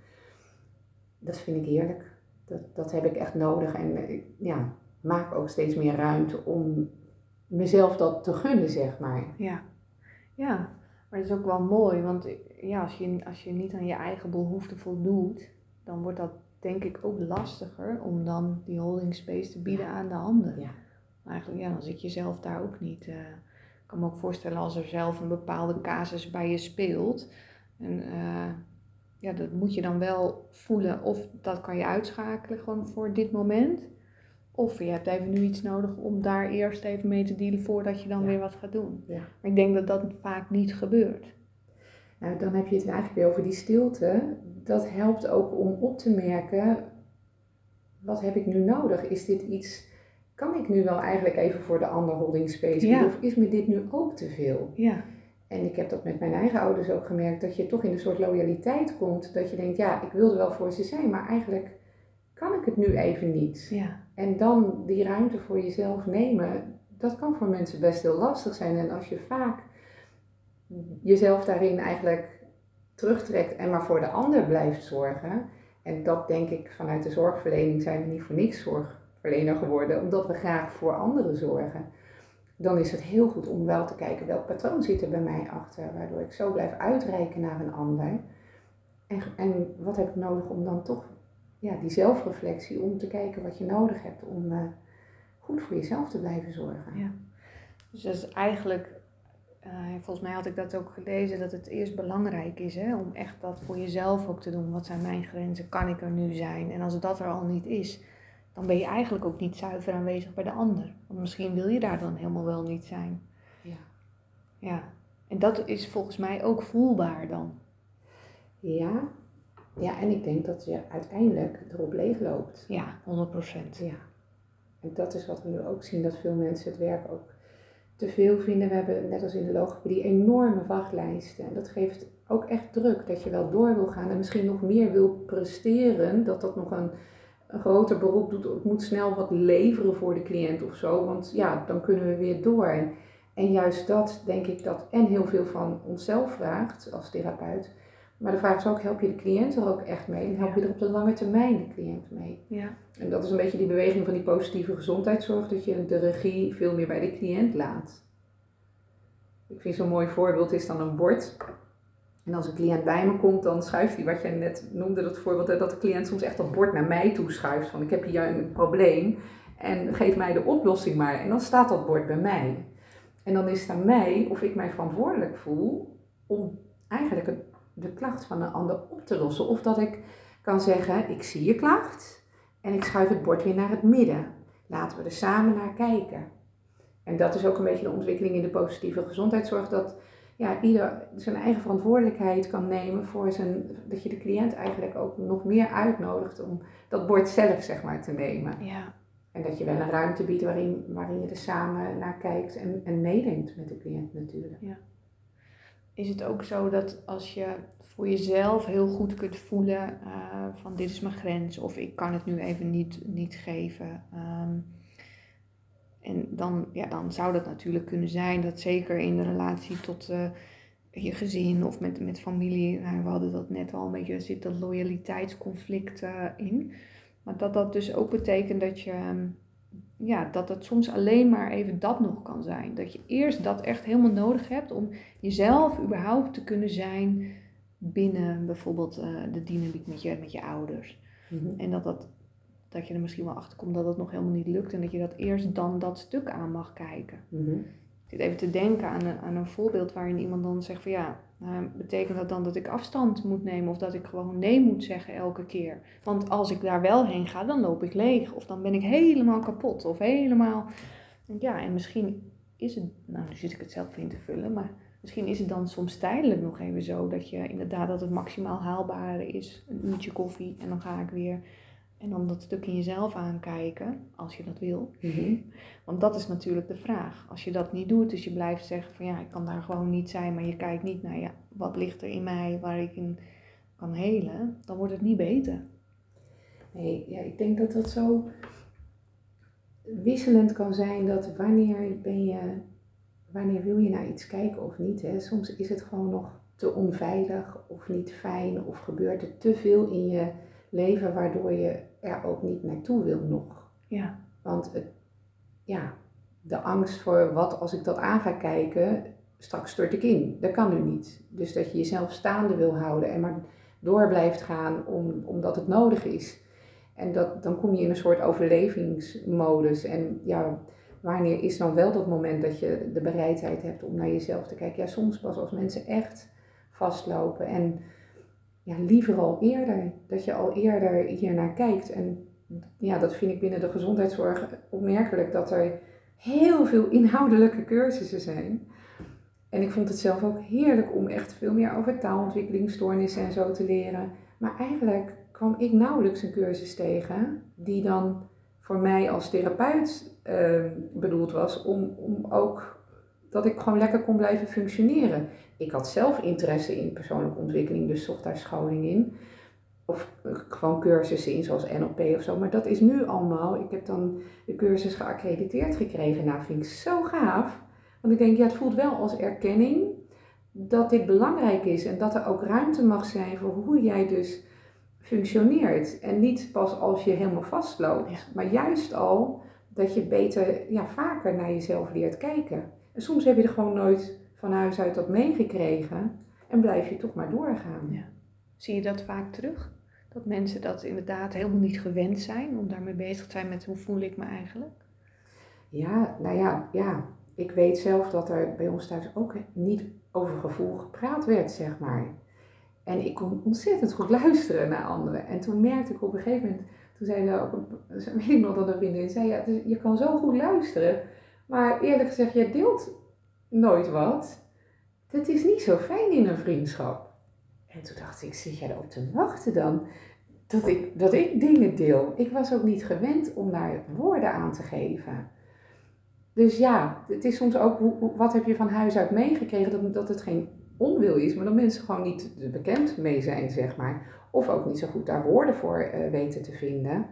Dat vind ik heerlijk. Dat, dat heb ik echt nodig. En ja, maak ook steeds meer ruimte om mezelf dat te gunnen, zeg maar. Ja, ja. maar dat is ook wel mooi, want ja, als, je, als je niet aan je eigen behoeften voldoet, dan wordt dat denk ik ook lastiger om dan die holding space te bieden aan de ander. Ja. Eigenlijk, ja, dan zit je zelf daar ook niet. Uh, ik kan me ook voorstellen als er zelf een bepaalde casus bij je speelt. En uh, ja, dat moet je dan wel voelen of dat kan je uitschakelen gewoon voor dit moment. Of je hebt even nu iets nodig om daar eerst even mee te dealen voordat je dan weer wat gaat doen. Ja. Maar ik denk dat dat vaak niet gebeurt. Nou, dan heb je het eigenlijk weer over die stilte. Dat helpt ook om op te merken, wat heb ik nu nodig? Is dit iets, kan ik nu wel eigenlijk even voor de ander holding space ja. Of is me dit nu ook te veel? Ja. En ik heb dat met mijn eigen ouders ook gemerkt, dat je toch in een soort loyaliteit komt. Dat je denkt, ja, ik wilde wel voor ze zijn, maar eigenlijk kan ik het nu even niet. Ja. En dan die ruimte voor jezelf nemen, dat kan voor mensen best heel lastig zijn. En als je vaak jezelf daarin eigenlijk terugtrekt en maar voor de ander blijft zorgen. En dat denk ik vanuit de zorgverlening zijn we niet voor niks zorgverlener geworden, omdat we graag voor anderen zorgen. Dan is het heel goed om wel te kijken welk patroon zit er bij mij achter, waardoor ik zo blijf uitreiken naar een ander. En, en wat heb ik nodig om dan toch ja, die zelfreflectie om te kijken wat je nodig hebt om uh, goed voor jezelf te blijven zorgen. Ja. Dus dat is eigenlijk, uh, volgens mij had ik dat ook gelezen, dat het eerst belangrijk is hè, om echt dat voor jezelf ook te doen. Wat zijn mijn grenzen? Kan ik er nu zijn? En als dat er al niet is, dan ben je eigenlijk ook niet zuiver aanwezig bij de ander. Want misschien wil je daar dan helemaal wel niet zijn. Ja. Ja. En dat is volgens mij ook voelbaar dan. Ja, ja, en ik denk dat je uiteindelijk erop leegloopt. Ja, 100% Ja. En dat is wat we nu ook zien, dat veel mensen het werk ook te veel vinden. We hebben, net als in de logopedie, enorme wachtlijsten. En dat geeft ook echt druk dat je wel door wil gaan en misschien nog meer wil presteren. Dat dat nog een, een groter beroep doet. Ik moet snel wat leveren voor de cliënt of zo, want ja, dan kunnen we weer door. En juist dat denk ik dat en heel veel van onszelf vraagt als therapeut maar de vraag is ook, help je de cliënt er ook echt mee? En help je er op de lange termijn de cliënt mee? Ja. En dat is een beetje die beweging van die positieve gezondheidszorg, dat je de regie veel meer bij de cliënt laat. Ik vind zo'n mooi voorbeeld is dan een bord. En als een cliënt bij me komt, dan schuift hij, wat jij net noemde, dat voorbeeld, dat de cliënt soms echt dat bord naar mij toe schuift. Van ik heb hier een probleem en geef mij de oplossing maar. En dan staat dat bord bij mij. En dan is het aan mij of ik mij verantwoordelijk voel om eigenlijk het de klacht van een ander op te lossen. Of dat ik kan zeggen, ik zie je klacht en ik schuif het bord weer naar het midden. Laten we er samen naar kijken. En dat is ook een beetje de ontwikkeling in de positieve gezondheidszorg. Dat ja, ieder zijn eigen verantwoordelijkheid kan nemen voor zijn, dat je de cliënt eigenlijk ook nog meer uitnodigt om dat bord zelf zeg maar te nemen. Ja. En dat je wel een ruimte biedt waarin, waarin je er samen naar kijkt en, en meedenkt met de cliënt natuurlijk. Ja is het ook zo dat als je voor jezelf heel goed kunt voelen uh, van dit is mijn grens of ik kan het nu even niet, niet geven. Ehm, en dan, ja, dan zou dat natuurlijk kunnen zijn dat zeker in de relatie tot uh, je gezin of met, met familie, nou, we hadden dat net al een beetje, zit dat loyaliteitsconflict in. Maar dat dat dus ook betekent dat je, ja, dat het soms alleen maar even dat nog kan zijn. Dat je eerst dat echt helemaal nodig hebt om jezelf überhaupt te kunnen zijn binnen bijvoorbeeld uh, de dynamiek met je, met je ouders. Mhm. En dat, dat, dat je er misschien wel achter komt dat het nog helemaal niet lukt en dat je dat eerst dan dat stuk aan mag kijken. Mhm. Ik zit even te denken aan een, aan een voorbeeld waarin iemand dan zegt van ja, nou, betekent dat dan dat ik afstand moet nemen of dat ik gewoon nee moet zeggen elke keer? Want als ik daar wel heen ga, dan loop ik leeg of dan ben ik helemaal kapot of helemaal. Ja, en misschien is het, nou nu zit ik het zelf in te vullen, maar misschien is het dan soms tijdelijk nog even zo dat je inderdaad dat het maximaal haalbare is, een uurtje koffie en dan ga ik weer. En dan dat stuk in jezelf aankijken, als je dat wil. Mhm. Want dat is natuurlijk de vraag. Als je dat niet doet, dus je blijft zeggen van ja, ik kan daar gewoon niet zijn, maar je kijkt niet naar ja, wat ligt er in mij waar ik in kan helen, dan wordt het niet beter. Nee, ja, ik denk dat dat zo wisselend kan zijn dat wanneer ben je, wanneer wil je naar iets kijken of niet. Hè? Soms is het gewoon nog te onveilig of niet fijn of gebeurt er te veel in je leven waardoor je er ook niet naartoe wil nog. Ja, Want het, ja, de angst voor wat als ik dat aan ga kijken, straks stort ik in. Dat kan nu niet. Dus dat je jezelf staande wil houden en maar door blijft gaan om, omdat het nodig is. En dat, dan kom je in een soort overlevingsmodus. En ja, wanneer is dan wel dat moment dat je de bereidheid hebt om naar jezelf te kijken? Ja, soms pas als mensen echt vastlopen. En ja, liever al eerder. Dat je al eerder hier naar kijkt. En ja, dat vind ik binnen de gezondheidszorg opmerkelijk dat er heel veel inhoudelijke cursussen zijn. En ik vond het zelf ook heerlijk om echt veel meer over taalontwikkelingsstoornissen en zo te leren. Maar eigenlijk kwam ik nauwelijks een cursus tegen die dan voor mij als therapeut uh, bedoeld was om, om ook dat ik gewoon lekker kon blijven functioneren. Ik had zelf interesse in persoonlijke ontwikkeling, dus zocht daar scholing in. Of gewoon cursussen in, zoals NLP of zo. Maar dat is nu allemaal. Ik heb dan de cursus geaccrediteerd gekregen. Nou, vind ik zo gaaf. Want ik denk, ja, het voelt wel als erkenning dat dit belangrijk is. En dat er ook ruimte mag zijn voor hoe jij dus functioneert. En niet pas als je helemaal vastloopt. Ja. Maar juist al dat je beter, ja, vaker naar jezelf leert kijken. En soms heb je er gewoon nooit van huis uit dat meegekregen. En blijf je toch maar doorgaan. Ja. Zie je dat vaak terug? Dat mensen dat inderdaad helemaal niet gewend zijn om daarmee bezig te zijn met hoe voel ik me eigenlijk? Ja, nou ja, ja. Ik weet zelf dat er bij ons thuis ook niet over gevoel gepraat werd, zeg maar. En ik kon ontzettend goed luisteren naar anderen. En toen merkte ik op een gegeven moment, toen zei er ook, een- dat een vriendin zei, ja, is- je kan zo goed luisteren. Maar eerlijk gezegd, jij deelt nooit wat. Dat is niet zo fijn in een vriendschap. En toen dacht ik, zit jij erop te wachten dan? Dat ik, dat ik dingen deel. Ik was ook niet gewend om daar woorden aan te geven. Dus ja, het is soms ook, wat heb je van huis uit meegekregen? Dat, dat het geen onwil is, maar dat mensen gewoon niet bekend mee zijn, zeg maar. Of ook niet zo goed daar woorden voor eh, weten te vinden.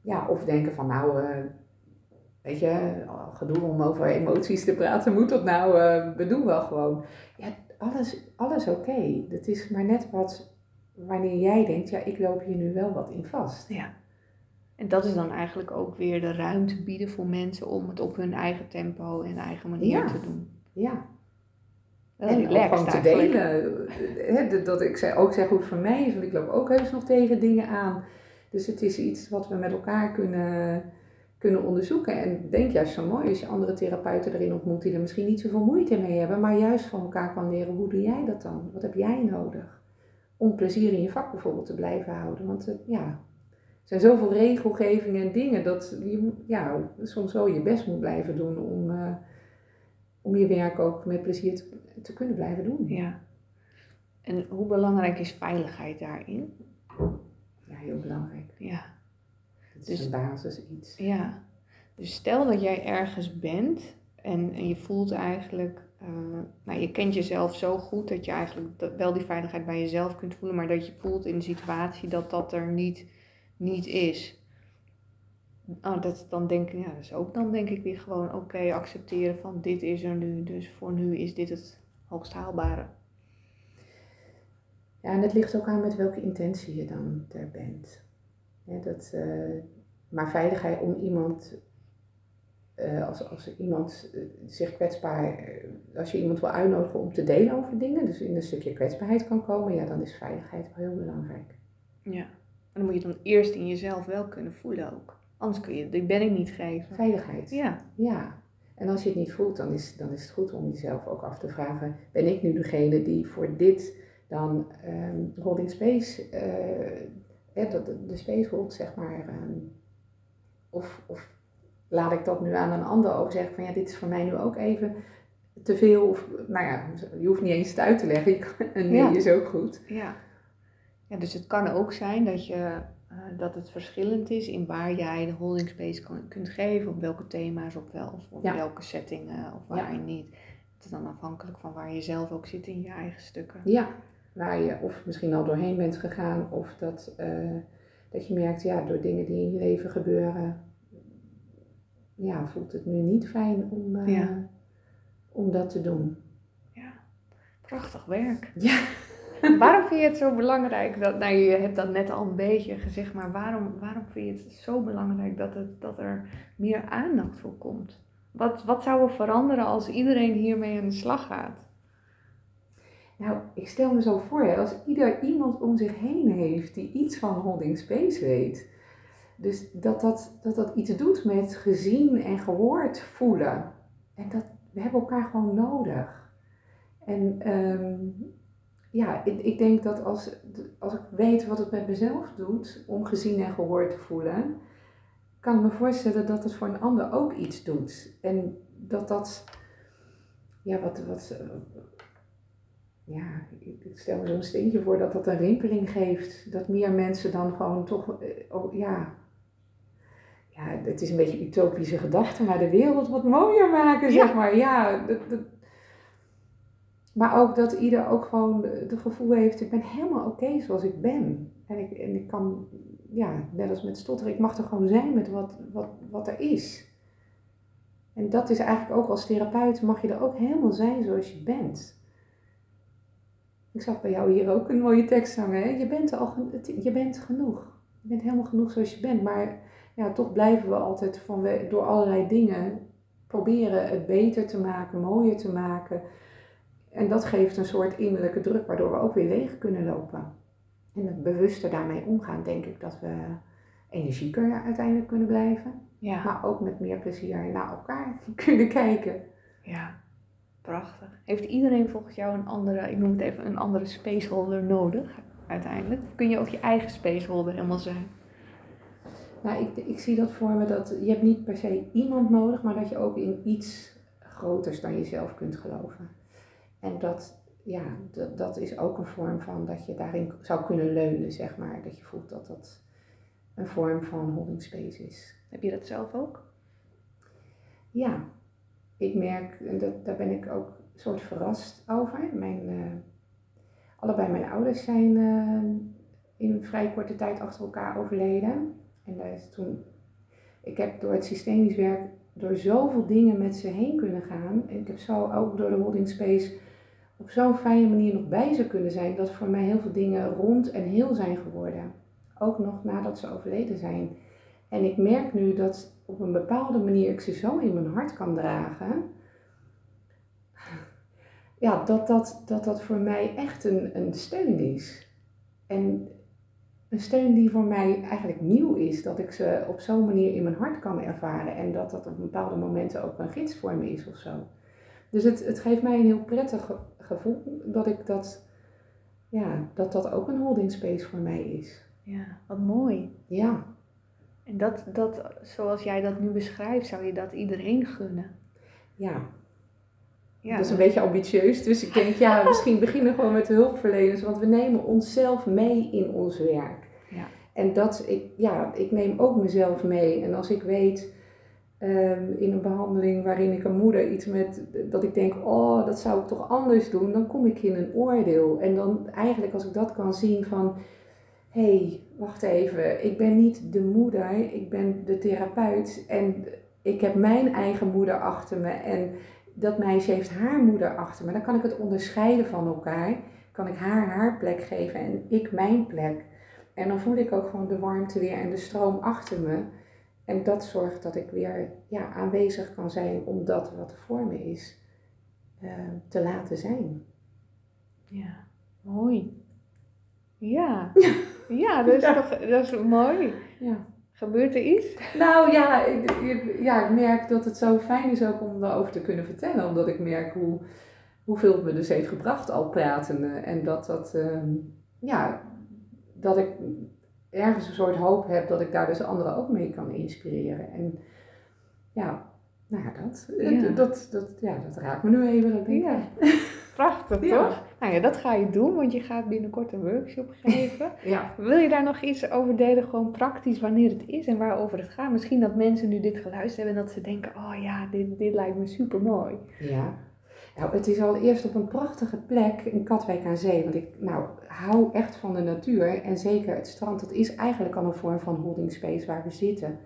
Ja, of denken van nou, eh, weet je, gedoe om over emoties te praten, moet dat nou, eh bedoel wel gewoon. Ja, alles, alles oké. Het is maar net wat, wanneer jij denkt, ja, ik loop hier nu wel wat in vast. Ja. En dat is dan eigenlijk ook weer de ruimte bieden voor mensen om het op hun eigen tempo en eigen manier Ja. te doen. Ja. Wel en relaxed gewoon te delen. Hè, dat- dat ik zei, ook zeg hoe het voor mij is, want ik loop ook heus nog tegen dingen aan. Dus het is iets wat we met elkaar kunnen, kunnen onderzoeken. En ik denk juist zo mooi als je andere therapeuten erin ontmoet die er misschien niet zoveel moeite mee hebben, maar juist van elkaar kan leren, hoe doe jij dat dan? Wat heb jij nodig? Om plezier in je vak bijvoorbeeld te blijven houden. Want het, ja, er zijn zoveel regelgevingen en dingen dat je ja, soms wel je best moet blijven doen om, eh, om je werk ook met plezier te, te kunnen blijven doen. Ja. En hoe belangrijk is veiligheid daarin? Ja, heel belangrijk. Ja. Het is Dus- een basis iets. Ja. Dus stel dat jij ergens bent en, en je voelt eigenlijk, eh, nou je kent jezelf zo goed dat je eigenlijk dat- wel die veiligheid bij jezelf kunt voelen, maar dat je voelt in de situatie dat dat er niet, niet is. Oh, dat dan denk ik, ja, dat is ook dan denk ik weer gewoon oké accepteren van dit is er nu, dus voor nu is dit het hoogst haalbare. Ja, en het ligt ook aan met welke intentie je dan er bent. Ja, dat, eh, maar veiligheid om iemand eh, als, als iemand eh, zich kwetsbaar, als je iemand wil uitnodigen om te delen over dingen, dus in een stukje kwetsbaarheid kan komen, ja, dan is veiligheid wel heel belangrijk. Ja, en dan moet je dan eerst in jezelf wel kunnen voelen ook. Anders kun je die ben ik niet geven. Veiligheid. Ja, Ja. En als je het niet voelt, dan is, dan is het goed om jezelf ook af te vragen, ben ik nu degene die voor dit dan ehm holding space, dat de, de space hold, zeg maar, ehm, of, of laat ik dat nu aan een ander over zeggen van ja, dit is voor mij nu ook even te veel. Of, nou ja, je hoeft niet eens het uit te leggen. Je kan, nee Ja. is ook goed. ja. Ja, dus het kan ook zijn dat, je, eh, dat het verschillend is in waar jij de holding space kan, kunt geven, op welke thema's, op, wel, of op Ja. welke settingen of waar je niet. Het is dan afhankelijk van waar je zelf ook zit in je eigen stukken. Ja, waar je of misschien al doorheen bent gegaan, of dat, eh, dat je merkt, ja, door dingen die in je leven gebeuren, ja, voelt het nu niet fijn om, eh, Ja. om dat te doen. Ja, prachtig werk. Ja. Waarom vind je het zo belangrijk dat, nou je hebt dat net al een beetje gezegd, maar waarom, waarom vind je het zo belangrijk dat, het, dat er meer aandacht voor komt? Wat, wat zou er veranderen als iedereen hiermee aan de slag gaat? Nou, ik stel me zo voor, hè, als ieder iemand om zich heen heeft die iets van holding space weet. Dus dat dat, dat dat iets doet met gezien en gehoord voelen. En dat, we hebben elkaar gewoon nodig. En ehm, ja, ik, ik denk dat als, als ik weet wat het met mezelf doet om gezien en gehoord te voelen, kan ik me voorstellen dat het voor een ander ook iets doet. En dat dat, ja, wat, wat, ja, ik stel me zo'n steentje voor dat dat een rimpeling geeft. Dat meer mensen dan gewoon toch, eh, oh, ja, ja, het is een beetje utopische gedachte, maar de wereld wat mooier maken, Ja. zeg maar. Ja, dat, dat- maar ook dat ieder ook gewoon het gevoel heeft, ik ben helemaal oké zoals ik ben. En ik, en ik kan, ja, net als met stotteren, ik mag er gewoon zijn met wat, wat, wat er is. En dat is eigenlijk ook als therapeut, mag je er ook helemaal zijn zoals je bent. Ik zag bij jou hier ook een mooie tekst hangen. Hè? Je, bent al, je bent genoeg. Je bent helemaal genoeg zoals je bent. Maar ja, toch blijven we altijd van we, door allerlei dingen proberen het beter te maken, mooier te maken. En dat geeft een soort innerlijke druk, waardoor we ook weer leeg kunnen lopen. En het bewuster daarmee omgaan, denk ik dat we energieker uiteindelijk kunnen blijven. Ja, Maar ook met meer plezier naar elkaar kunnen kijken. ja, prachtig. Heeft iedereen volgens jou een andere, ik noem het even, een andere spaceholder nodig uiteindelijk? Of kun je ook je eigen spaceholder helemaal zijn? Nou, ik, ik zie dat voor me dat je hebt niet per se iemand nodig, maar dat je ook in iets groters dan jezelf kunt geloven. En dat, ja, dat, dat is ook een vorm van dat je daarin zou kunnen leunen, zeg maar. Dat je voelt dat dat een vorm van holding space is. Heb je dat zelf ook? Ja, ik merk, en dat, daar ben ik ook een soort verrast over. Mijn, eh, allebei mijn ouders zijn eh, in vrij korte tijd achter elkaar overleden. En is toen, ik heb door het systemisch werk, door zoveel dingen met ze heen kunnen gaan. En ik heb zo ook door de holding space op zo'n fijne manier nog bij ze kunnen zijn. Dat voor mij heel veel dingen rond en heel zijn geworden. Ook nog nadat ze overleden zijn. En ik merk nu dat op een bepaalde manier ik ze zo in mijn hart kan dragen. Ja, dat dat, dat, dat voor mij echt een, een steun is. En een steun die voor mij eigenlijk nieuw is. Dat ik ze op zo'n manier in mijn hart kan ervaren. En dat dat op bepaalde momenten ook een gids voor me is of zo. Dus het, het geeft mij een heel prettig ge- gevoel dat ik dat, ja, dat dat ook een holding space voor mij is. Ja, wat mooi. Ja, En dat, dat, zoals jij dat nu beschrijft, zou je dat iedereen gunnen. ja. Ja, dat is een beetje ambitieus. Dus ik denk, ja, misschien beginnen we gewoon met de hulpverleners. Want we nemen onszelf mee in ons werk. Ja. En dat, ik, ja, ik neem ook mezelf mee. En als ik weet ehm, in een behandeling waarin ik een moeder iets met, dat ik denk, oh, dat zou ik toch anders doen. Dan kom ik in een oordeel. En dan eigenlijk als ik dat kan zien van, hé, hey, wacht even. Ik ben niet de moeder, ik ben de therapeut. En ik heb mijn eigen moeder achter me. En dat meisje heeft haar moeder achter me. Dan kan ik het onderscheiden van elkaar. Kan ik haar haar plek geven en ik mijn plek. En dan voel ik ook gewoon de warmte weer en de stroom achter me. En dat zorgt dat ik weer ja, aanwezig kan zijn om dat wat er voor me is eh, te laten zijn. Ja, mooi. Ja, ja dat, is toch, dat is mooi. Ja. Gebeurt er iets? Nou ja ik, ja, ik merk dat het zo fijn is ook om daarover te kunnen vertellen. Omdat ik merk hoe, hoeveel het me dus heeft gebracht al praten. En dat dat, ehm, ja, dat ik ergens een soort hoop heb dat ik daar dus anderen ook mee kan inspireren. En ja, nou ja, dat, Dat, dat, ja, dat raakt me nu even. Dat denk ja. Prachtig, toch? Nou ja, dat ga je doen, want je gaat binnenkort een workshop geven. ja. Wil je daar nog iets over delen, gewoon praktisch, wanneer het is en waarover het gaat? Misschien dat mensen nu dit geluisterd hebben en dat ze denken, oh ja, dit, dit lijkt me super mooi. Ja. Nou, het is allereerst op een prachtige plek in Katwijk aan Zee. Want ik nou, hou echt van de natuur. En zeker het strand, dat is eigenlijk al een vorm van holding space waar we zitten.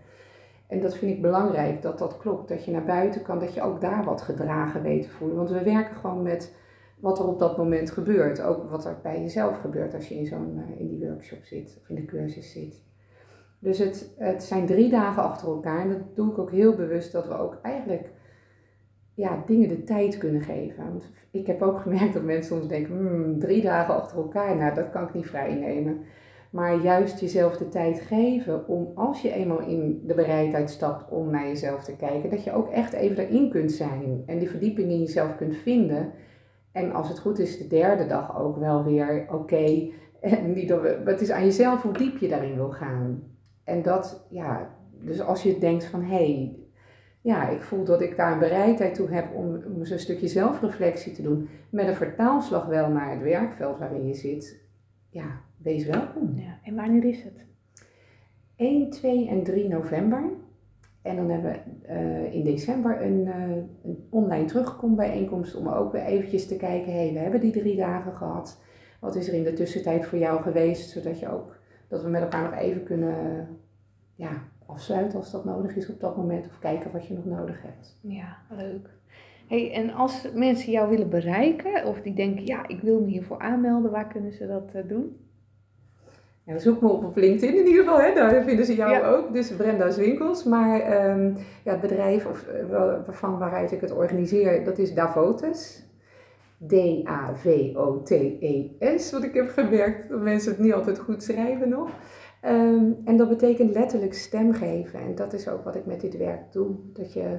En dat vind ik belangrijk, dat dat klopt. Dat je naar buiten kan, dat je ook daar wat gedragen weet te voelen. Want we werken gewoon met wat er op dat moment gebeurt. Ook wat er bij jezelf gebeurt als je in, zo'n, eh, in die workshop zit of in de cursus zit. Dus het, het zijn drie dagen achter elkaar. En dat doe ik ook heel bewust dat we ook eigenlijk ja, dingen de tijd kunnen geven. Want ik heb ook gemerkt dat mensen soms denken, hmm, drie dagen achter elkaar, nou dat kan ik niet vrij nemen. Maar juist jezelf de tijd geven om als je eenmaal in de bereidheid stapt om naar jezelf te kijken, dat je ook echt even erin kunt zijn en die verdieping in jezelf kunt vinden. En als het goed is, de derde dag ook wel weer oké. Niet het is aan jezelf hoe diep je daarin wil gaan. En dat, ja, dus als je denkt van hé, hey, ja, ik voel dat ik daar een bereidheid toe heb om, om een stukje zelfreflectie te doen. Met een vertaalslag wel naar het werkveld waarin je zit. Ja, wees welkom. Ja, en wanneer is het? 1, 2 en 3 november. En dan hebben we uh, in december een, uh, een online terugkombijeenkomst om ook weer eventjes te kijken. Hé, hey, we hebben die drie dagen gehad. Wat is er in de tussentijd voor jou geweest? Zodat je ook, dat we met elkaar nog even kunnen ja, afsluiten als dat nodig is op dat moment. Of kijken wat je nog nodig hebt. Ja, leuk. Hey, en als mensen jou willen bereiken of die denken, ja, ik wil me hiervoor aanmelden, waar kunnen ze dat uh, doen? Ja, zoek me op op LinkedIn in ieder geval, hè? daar vinden ze jou ook. Dus Brenda's Winkels. Maar um, ja, het bedrijf of, uh, waarvan waaruit ik het organiseer, dat is Davotes. D-A-V-O-T-E-S. Wat ik heb gemerkt dat mensen het niet altijd goed schrijven nog. Um, en dat betekent letterlijk stem geven. En dat is ook wat ik met dit werk doe. Dat je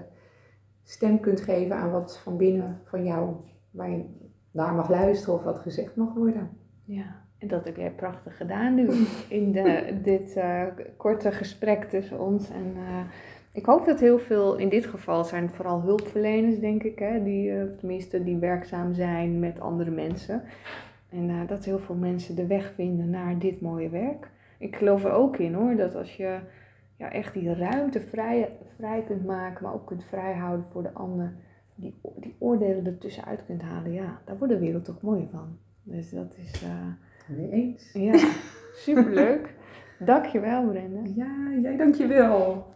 stem kunt geven aan wat van binnen van jou, waar je naar mag luisteren of wat gezegd mag worden. Ja, en dat heb jij prachtig gedaan nu in de, dit uh, korte gesprek tussen ons. En uh, ik hoop dat heel veel, in dit geval zijn het vooral hulpverleners, denk ik, hè, die, uh, tenminste die werkzaam zijn met andere mensen. En dat heel veel mensen de weg vinden naar dit mooie werk. Ik geloof er ook in hoor, dat als je ja, echt die ruimte vrij, vrij kunt maken, maar ook kunt vrijhouden voor de ander, die, die oordelen er tussenuit kunt halen, ja, daar wordt de wereld toch mooier van. Dus dat is... Uh, eens. Ja, superleuk. dankjewel Brenda. Ja, jij dankjewel.